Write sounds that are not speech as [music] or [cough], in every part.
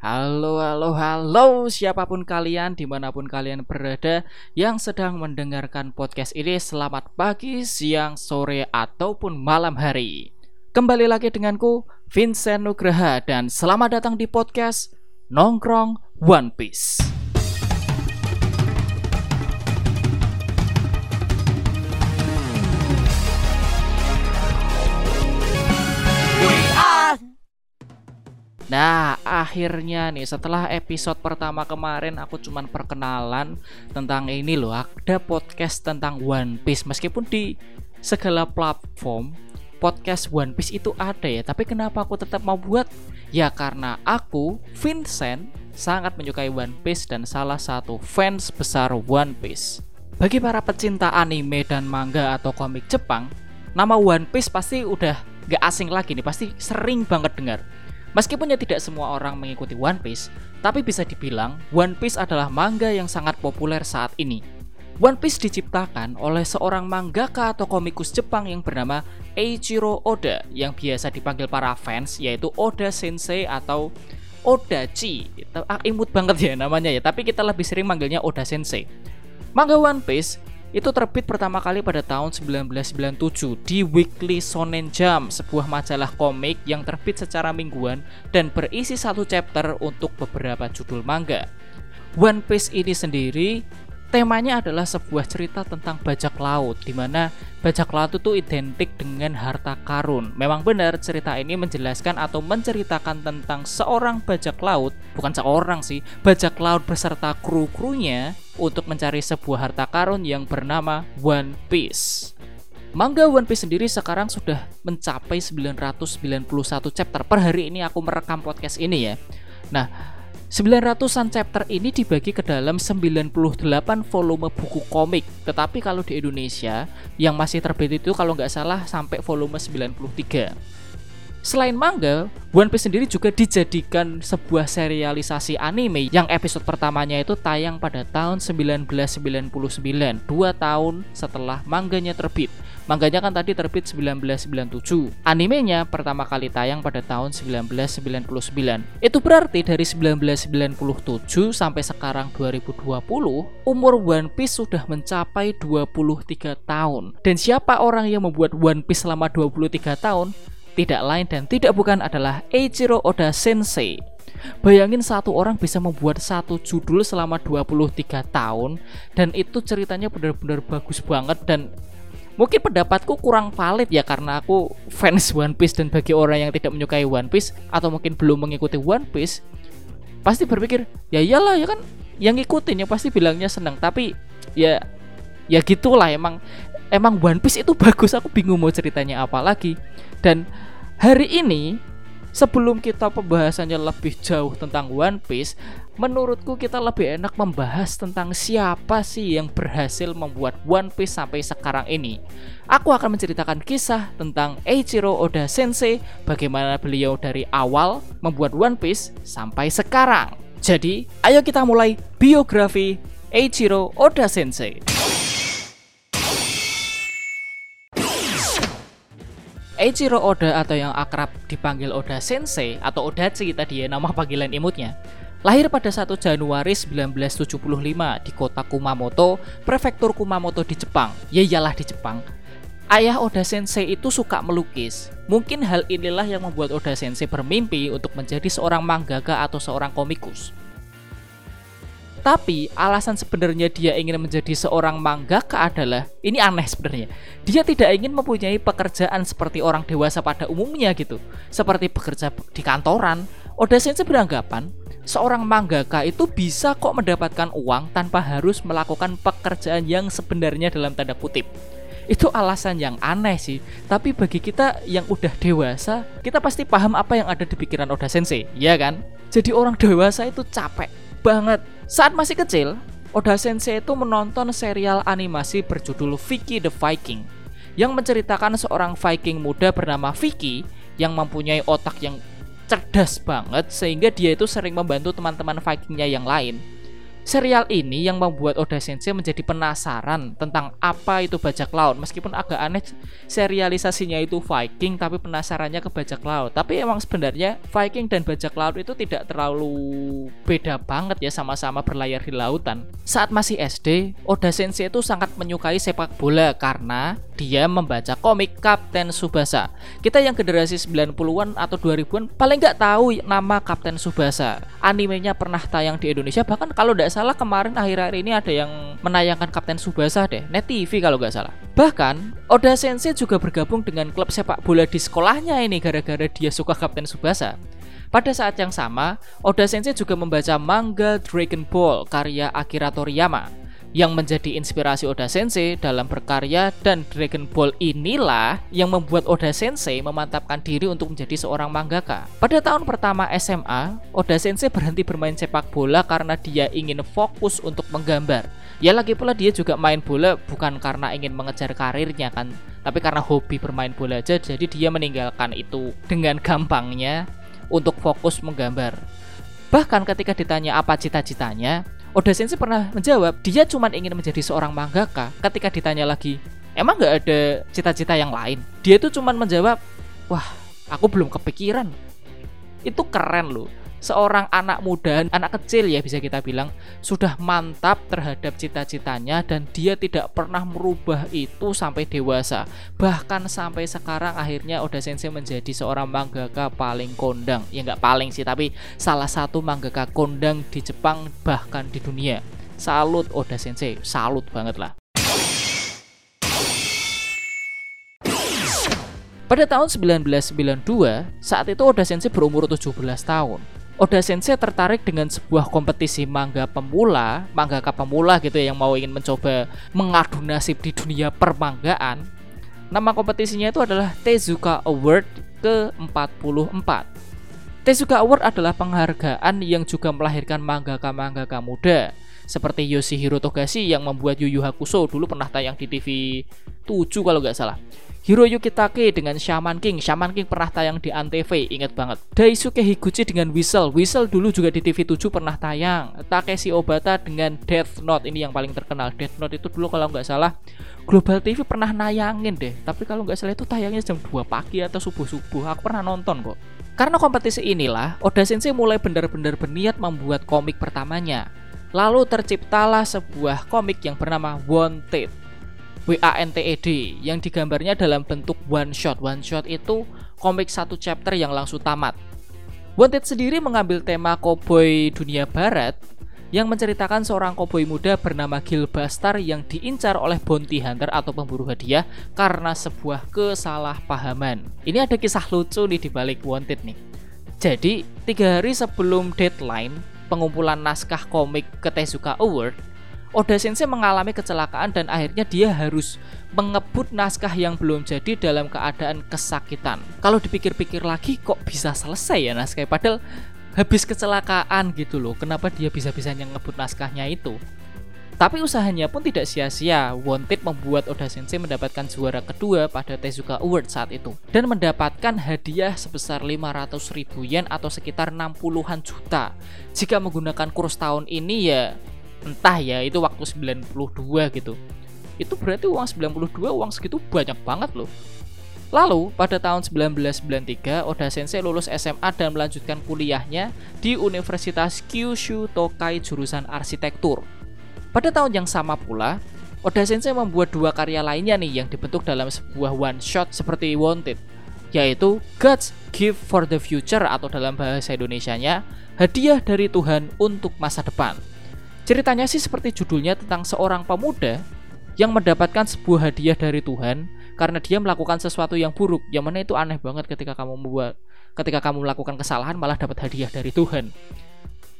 Halo, halo, halo siapa pun kalian di mana pun kalian berada yang sedang mendengarkan podcast ini Selamat pagi, siang, sore, ataupun malam hari. Kembali lagi denganku Vincent Nugraha dan selamat datang di podcast Nongkrong One Piece Nah, akhirnya nih setelah episode pertama kemarin aku cuman perkenalan tentang ini loh, ada podcast tentang One Piece meskipun di segala platform podcast One Piece itu ada ya, tapi kenapa aku tetap mau buat? Ya karena aku Vincent sangat menyukai One Piece dan salah satu fans besar One Piece. Bagi para pecinta anime dan manga atau komik Jepang, nama One Piece pasti udah gak asing lagi nih, pasti sering banget dengar Meskipun ya tidak semua orang mengikuti One Piece, tapi bisa dibilang One Piece adalah manga yang sangat populer saat ini. One Piece diciptakan oleh seorang mangaka atau komikus Jepang yang bernama Eiichiro Oda yang biasa dipanggil para fans yaitu Oda Sensei atau Odachi. Ah, imut banget ya namanya ya, tapi kita lebih sering manggilnya Oda Sensei. Manga One Piece itu terbit pertama kali pada tahun 1997 di Weekly Shonen Jump, sebuah majalah komik yang terbit secara mingguan dan berisi satu chapter untuk beberapa judul manga. One Piece ini sendiri temanya adalah sebuah cerita tentang bajak laut di mana bajak laut itu identik dengan harta karun. Memang benar cerita ini menjelaskan atau menceritakan tentang seorang bajak laut, bukan seorang sih, bajak laut beserta kru-krunya untuk mencari sebuah harta karun yang bernama One Piece. Manga One Piece sendiri sekarang sudah mencapai 991 chapter. Per hari ini aku merekam podcast ini ya. Nah, 900-an chapter ini dibagi ke dalam 98 volume buku komik Tetapi kalau di Indonesia yang masih terbit itu kalau nggak salah sampai volume 93 Selain manga, One Piece sendiri juga dijadikan sebuah serialisasi anime yang episode pertamanya itu tayang pada tahun 1999, dua tahun setelah manganya terbit. Manganya kan tadi terbit 1997. Animenya pertama kali tayang pada tahun 1999. Itu berarti dari 1997 sampai sekarang 2020, umur One Piece sudah mencapai 23 tahun. Dan siapa orang yang membuat One Piece selama 23 tahun? Tidak lain dan tidak bukan adalah Eiichiro Oda Sensei. Bayangin satu orang bisa membuat satu judul selama 23 tahun dan itu ceritanya benar-benar bagus banget dan Mungkin pendapatku kurang valid ya karena aku fans One Piece dan bagi orang yang tidak menyukai One Piece atau mungkin belum mengikuti One Piece pasti berpikir ya iyalah ya kan yang ngikutin ya pasti bilangnya seneng. Tapi ya ya gitulah emang emang One Piece itu bagus aku bingung mau ceritanya apa lagi. Dan hari ini Sebelum kita pembahasannya lebih jauh tentang One Piece, menurutku kita lebih enak membahas tentang siapa sih yang berhasil membuat One Piece sampai sekarang ini. Aku akan menceritakan kisah tentang Eiichiro Oda Sensei, bagaimana beliau dari awal membuat One Piece sampai sekarang. Jadi, ayo kita mulai biografi Eiichiro Oda Sensei. Eiichiro Oda atau yang akrab dipanggil Oda Sensei atau Odachi tadi ya nama panggilan imutnya Lahir pada 1 Januari 1975 di kota Kumamoto, prefektur Kumamoto di Jepang. Ya iyalah di Jepang. Ayah Oda Sensei itu suka melukis. Mungkin hal inilah yang membuat Oda Sensei bermimpi untuk menjadi seorang mangaka atau seorang komikus. Tapi alasan sebenarnya dia ingin menjadi seorang mangaka adalah ini aneh sebenarnya. Dia tidak ingin mempunyai pekerjaan seperti orang dewasa pada umumnya gitu. Seperti bekerja di kantoran. Oda Sensei beranggapan seorang mangaka itu bisa kok mendapatkan uang tanpa harus melakukan pekerjaan yang sebenarnya dalam tanda kutip. Itu alasan yang aneh sih. Tapi bagi kita yang udah dewasa, kita pasti paham apa yang ada di pikiran Oda Sensei, ya kan? Jadi orang dewasa itu capek banget saat masih kecil, Oda Sensei itu menonton serial animasi berjudul Vicky the Viking yang menceritakan seorang Viking muda bernama Vicky yang mempunyai otak yang cerdas banget sehingga dia itu sering membantu teman-teman Vikingnya yang lain. Serial ini yang membuat Oda Sensei menjadi penasaran tentang apa itu bajak laut. Meskipun agak aneh serialisasinya itu Viking tapi penasarannya ke bajak laut. Tapi emang sebenarnya Viking dan bajak laut itu tidak terlalu beda banget ya sama-sama berlayar di lautan. Saat masih SD, Oda Sensei itu sangat menyukai sepak bola karena dia membaca komik Kapten Subasa. Kita yang generasi 90-an atau 2000-an paling nggak tahu nama Kapten Subasa. Animenya pernah tayang di Indonesia bahkan kalau tidak salah kemarin akhir-akhir ini ada yang menayangkan Kapten Subasa deh, Net TV kalau nggak salah. Bahkan Oda Sensei juga bergabung dengan klub sepak bola di sekolahnya ini gara-gara dia suka Kapten Subasa. Pada saat yang sama, Oda Sensei juga membaca manga Dragon Ball karya Akira Toriyama yang menjadi inspirasi Oda Sensei dalam berkarya dan Dragon Ball inilah yang membuat Oda Sensei memantapkan diri untuk menjadi seorang mangaka. Pada tahun pertama SMA, Oda Sensei berhenti bermain sepak bola karena dia ingin fokus untuk menggambar. Ya lagi pula dia juga main bola bukan karena ingin mengejar karirnya kan, tapi karena hobi bermain bola aja jadi dia meninggalkan itu dengan gampangnya untuk fokus menggambar. Bahkan ketika ditanya apa cita-citanya, Oda Sensei pernah menjawab dia cuma ingin menjadi seorang mangaka. Ketika ditanya lagi, emang nggak ada cita-cita yang lain? Dia itu cuma menjawab, wah aku belum kepikiran. Itu keren loh seorang anak muda, anak kecil ya bisa kita bilang, sudah mantap terhadap cita-citanya dan dia tidak pernah merubah itu sampai dewasa. Bahkan sampai sekarang akhirnya Oda Sensei menjadi seorang mangaka paling kondang. Ya nggak paling sih, tapi salah satu mangaka kondang di Jepang bahkan di dunia. Salut Oda Sensei, salut banget lah. Pada tahun 1992, saat itu Oda Sensei berumur 17 tahun. Oda Sensei tertarik dengan sebuah kompetisi manga pemula, mangaka pemula gitu ya yang mau ingin mencoba mengadu nasib di dunia permanggaan. Nama kompetisinya itu adalah Tezuka Award ke-44. Tezuka Award adalah penghargaan yang juga melahirkan mangaka-mangaka muda seperti Yoshihiro Togashi yang membuat Yu Yu Hakusho dulu pernah tayang di TV 7 kalau nggak salah. Hiroyuki Take dengan Shaman King. Shaman King pernah tayang di Antv inget banget. Daisuke Higuchi dengan Whistle Whistle dulu juga di TV7 pernah tayang. Takeshi Obata dengan Death Note ini yang paling terkenal. Death Note itu dulu kalau nggak salah Global TV pernah nayangin deh. Tapi kalau nggak salah itu tayangnya jam 2 pagi atau subuh-subuh. Aku pernah nonton kok. Karena kompetisi inilah Oda Sensei mulai benar-benar berniat membuat komik pertamanya Lalu terciptalah sebuah komik yang bernama Wanted WANTED yang digambarnya dalam bentuk one shot. One shot itu komik satu chapter yang langsung tamat. Wanted sendiri mengambil tema koboi dunia barat yang menceritakan seorang koboi muda bernama Gil Bastar yang diincar oleh bounty hunter atau pemburu hadiah karena sebuah kesalahpahaman. Ini ada kisah lucu nih di balik Wanted nih. Jadi, tiga hari sebelum deadline pengumpulan naskah komik ke Tezuka Award, Oda Sensei mengalami kecelakaan dan akhirnya dia harus mengebut naskah yang belum jadi dalam keadaan kesakitan. Kalau dipikir-pikir lagi kok bisa selesai ya naskah padahal habis kecelakaan gitu loh. Kenapa dia bisa-bisanya ngebut naskahnya itu? Tapi usahanya pun tidak sia-sia. Wanted membuat Oda Sensei mendapatkan juara kedua pada Tezuka Award saat itu dan mendapatkan hadiah sebesar 500 ribu yen atau sekitar 60-an juta. Jika menggunakan kurs tahun ini ya entah ya itu waktu 92 gitu itu berarti uang 92 uang segitu banyak banget loh Lalu, pada tahun 1993, Oda Sensei lulus SMA dan melanjutkan kuliahnya di Universitas Kyushu Tokai jurusan arsitektur. Pada tahun yang sama pula, Oda Sensei membuat dua karya lainnya nih yang dibentuk dalam sebuah one shot seperti Wanted, yaitu God's Gift for the Future atau dalam bahasa Indonesianya, hadiah dari Tuhan untuk masa depan. Ceritanya sih seperti judulnya tentang seorang pemuda yang mendapatkan sebuah hadiah dari Tuhan karena dia melakukan sesuatu yang buruk. Yang mana itu aneh banget ketika kamu membuat ketika kamu melakukan kesalahan malah dapat hadiah dari Tuhan.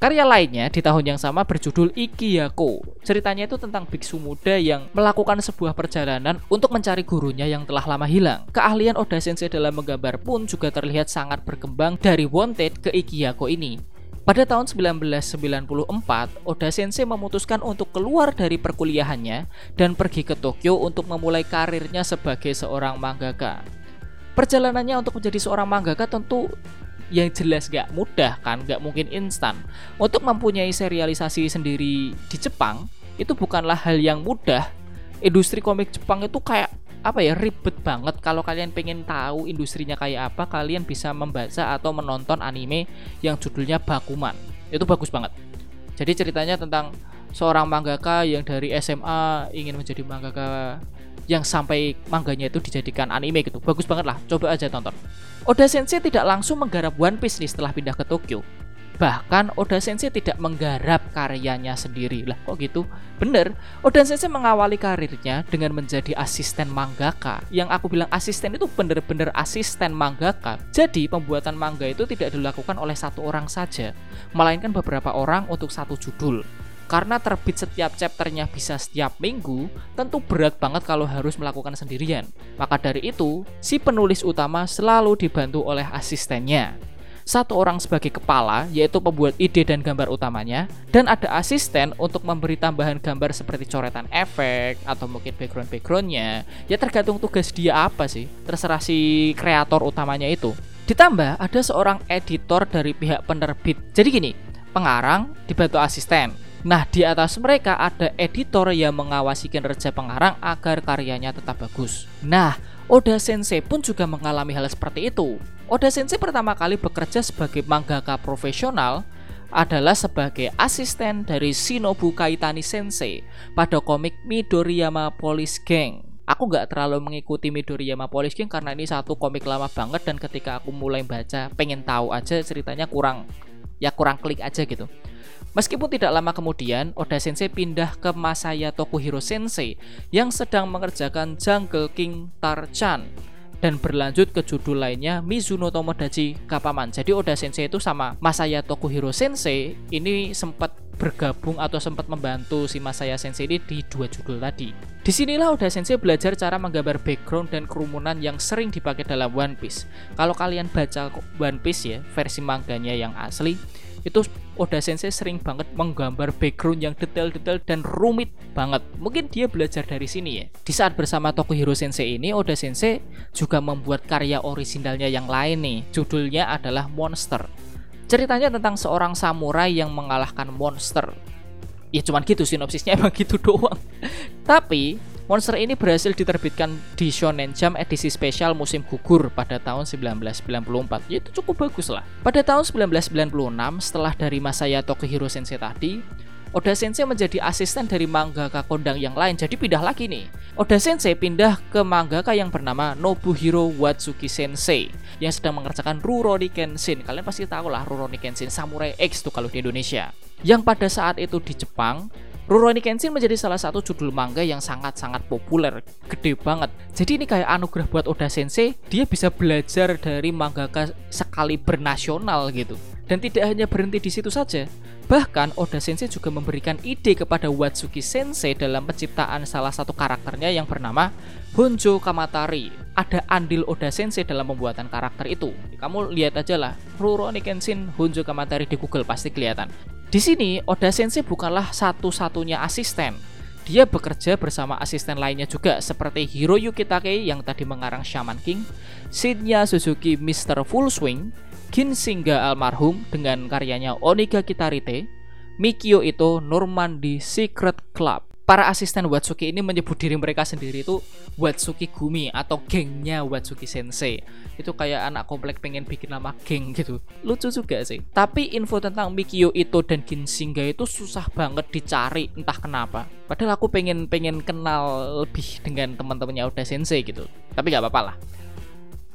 Karya lainnya di tahun yang sama berjudul Ikiyako. Ceritanya itu tentang biksu muda yang melakukan sebuah perjalanan untuk mencari gurunya yang telah lama hilang. Keahlian Oda Sensei dalam menggambar pun juga terlihat sangat berkembang dari Wanted ke Ikiyako ini. Pada tahun 1994, Oda Sensei memutuskan untuk keluar dari perkuliahannya dan pergi ke Tokyo untuk memulai karirnya sebagai seorang mangaka. Perjalanannya untuk menjadi seorang mangaka tentu yang jelas gak mudah kan gak mungkin instan. Untuk mempunyai serialisasi sendiri di Jepang itu bukanlah hal yang mudah. Industri komik Jepang itu kayak apa ya ribet banget. Kalau kalian pengen tahu industrinya kayak apa kalian bisa membaca atau menonton anime yang judulnya Bakuman. Itu bagus banget. Jadi ceritanya tentang seorang mangaka yang dari SMA ingin menjadi mangaka yang sampai mangganya itu dijadikan anime gitu. Bagus banget lah, coba aja tonton. Oda Sensei tidak langsung menggarap One Piece nih setelah pindah ke Tokyo. Bahkan Oda Sensei tidak menggarap karyanya sendiri lah kok gitu Bener, Oda Sensei mengawali karirnya dengan menjadi asisten mangaka Yang aku bilang asisten itu bener-bener asisten mangaka Jadi pembuatan manga itu tidak dilakukan oleh satu orang saja Melainkan beberapa orang untuk satu judul karena terbit setiap chapternya bisa setiap minggu, tentu berat banget kalau harus melakukan sendirian. Maka dari itu, si penulis utama selalu dibantu oleh asistennya. Satu orang sebagai kepala, yaitu pembuat ide dan gambar utamanya, dan ada asisten untuk memberi tambahan gambar seperti coretan efek atau mungkin background-backgroundnya. Ya tergantung tugas dia apa sih, terserah si kreator utamanya itu. Ditambah ada seorang editor dari pihak penerbit. Jadi gini, pengarang dibantu asisten, Nah, di atas mereka ada editor yang mengawasi kinerja pengarang agar karyanya tetap bagus. Nah, Oda Sensei pun juga mengalami hal seperti itu. Oda Sensei pertama kali bekerja sebagai mangaka profesional adalah sebagai asisten dari Shinobu Kaitani Sensei pada komik Midoriyama Police Gang. Aku nggak terlalu mengikuti Midoriyama Police Gang karena ini satu komik lama banget dan ketika aku mulai baca pengen tahu aja ceritanya kurang ya kurang klik aja gitu. Meskipun tidak lama kemudian, Oda Sensei pindah ke Masaya Tokuhiro Sensei yang sedang mengerjakan Jungle King Tarchan dan berlanjut ke judul lainnya Mizuno Tomodachi Kapaman. Jadi Oda Sensei itu sama Masaya Tokuhiro Sensei ini sempat bergabung atau sempat membantu si Masaya Sensei ini di dua judul tadi. Di sinilah Oda Sensei belajar cara menggambar background dan kerumunan yang sering dipakai dalam One Piece. Kalau kalian baca One Piece ya, versi manganya yang asli, itu Oda Sensei sering banget menggambar background yang detail-detail dan rumit banget. Mungkin dia belajar dari sini ya. Di saat bersama Tokuhiro Sensei ini, Oda Sensei juga membuat karya orisinalnya yang lain nih. Judulnya adalah Monster. Ceritanya tentang seorang samurai yang mengalahkan monster. Ya cuman gitu sinopsisnya [laughs] emang gitu doang. Tapi Monster ini berhasil diterbitkan di Shonen Jump edisi spesial musim gugur pada tahun 1994. Ya, itu cukup bagus lah. Pada tahun 1996, setelah dari Masaya Tokuhiro Sensei tadi, Oda Sensei menjadi asisten dari mangaka kondang yang lain jadi pindah lagi nih Oda Sensei pindah ke mangaka yang bernama Nobuhiro Watsuki Sensei yang sedang mengerjakan Rurouni Kenshin kalian pasti tahu lah Rurouni Kenshin Samurai X tuh kalau di Indonesia yang pada saat itu di Jepang Rurouni Kenshin menjadi salah satu judul manga yang sangat-sangat populer, gede banget. Jadi ini kayak anugerah buat Oda Sensei, dia bisa belajar dari mangaka sekali bernasional gitu. Dan tidak hanya berhenti di situ saja. Bahkan Oda Sensei juga memberikan ide kepada Watsuki Sensei dalam penciptaan salah satu karakternya yang bernama Honjo Kamatari. Ada andil Oda Sensei dalam pembuatan karakter itu. Kamu lihat aja lah, Rurouni Kenshin Honjo Kamatari di Google pasti kelihatan. Di sini, Oda Sensei bukanlah satu-satunya asisten. Dia bekerja bersama asisten lainnya juga seperti Hiroyuki Takei yang tadi mengarang Shaman King, Shinya Suzuki Mr. Full Swing, Kin Singa almarhum dengan karyanya Oniga Kitarite, Mikio itu Normandy Secret Club, para asisten Watsuki ini menyebut diri mereka sendiri itu Watsuki Gumi atau gengnya Watsuki Sensei. Itu kayak anak komplek pengen bikin nama geng gitu. Lucu juga sih. Tapi info tentang Mikio itu dan Ginsinga itu susah banget dicari entah kenapa. Padahal aku pengen pengen kenal lebih dengan teman-temannya Oda Sensei gitu. Tapi gak apa-apa lah.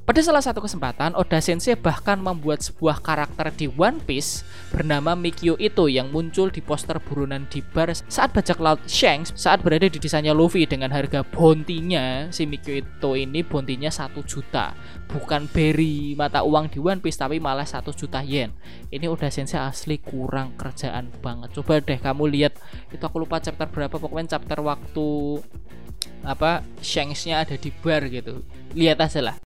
Pada salah satu kesempatan, Oda Sensei bahkan membuat sebuah karakter di One Piece bernama Mikio Ito yang muncul di poster buronan di bar saat bajak laut Shanks saat berada di desanya Luffy dengan harga bontinya si Mikio Ito ini bontinya 1 juta. Bukan beri mata uang di One Piece tapi malah 1 juta yen. Ini Oda Sensei asli kurang kerjaan banget. Coba deh kamu lihat. Itu aku lupa chapter berapa pokoknya chapter waktu apa Shanksnya ada di bar gitu. Lihat aja lah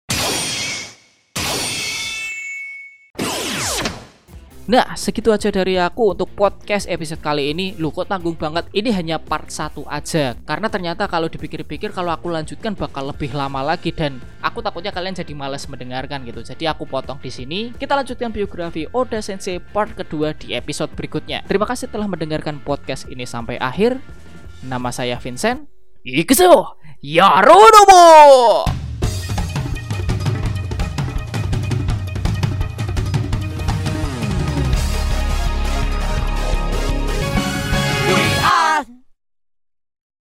Nah, segitu aja dari aku untuk podcast episode kali ini. Lu kok tanggung banget? Ini hanya part 1 aja. Karena ternyata kalau dipikir-pikir kalau aku lanjutkan bakal lebih lama lagi dan aku takutnya kalian jadi males mendengarkan gitu. Jadi aku potong di sini. Kita lanjutkan biografi Oda Sensei part kedua di episode berikutnya. Terima kasih telah mendengarkan podcast ini sampai akhir. Nama saya Vincent. Ikuzo Yaronomo!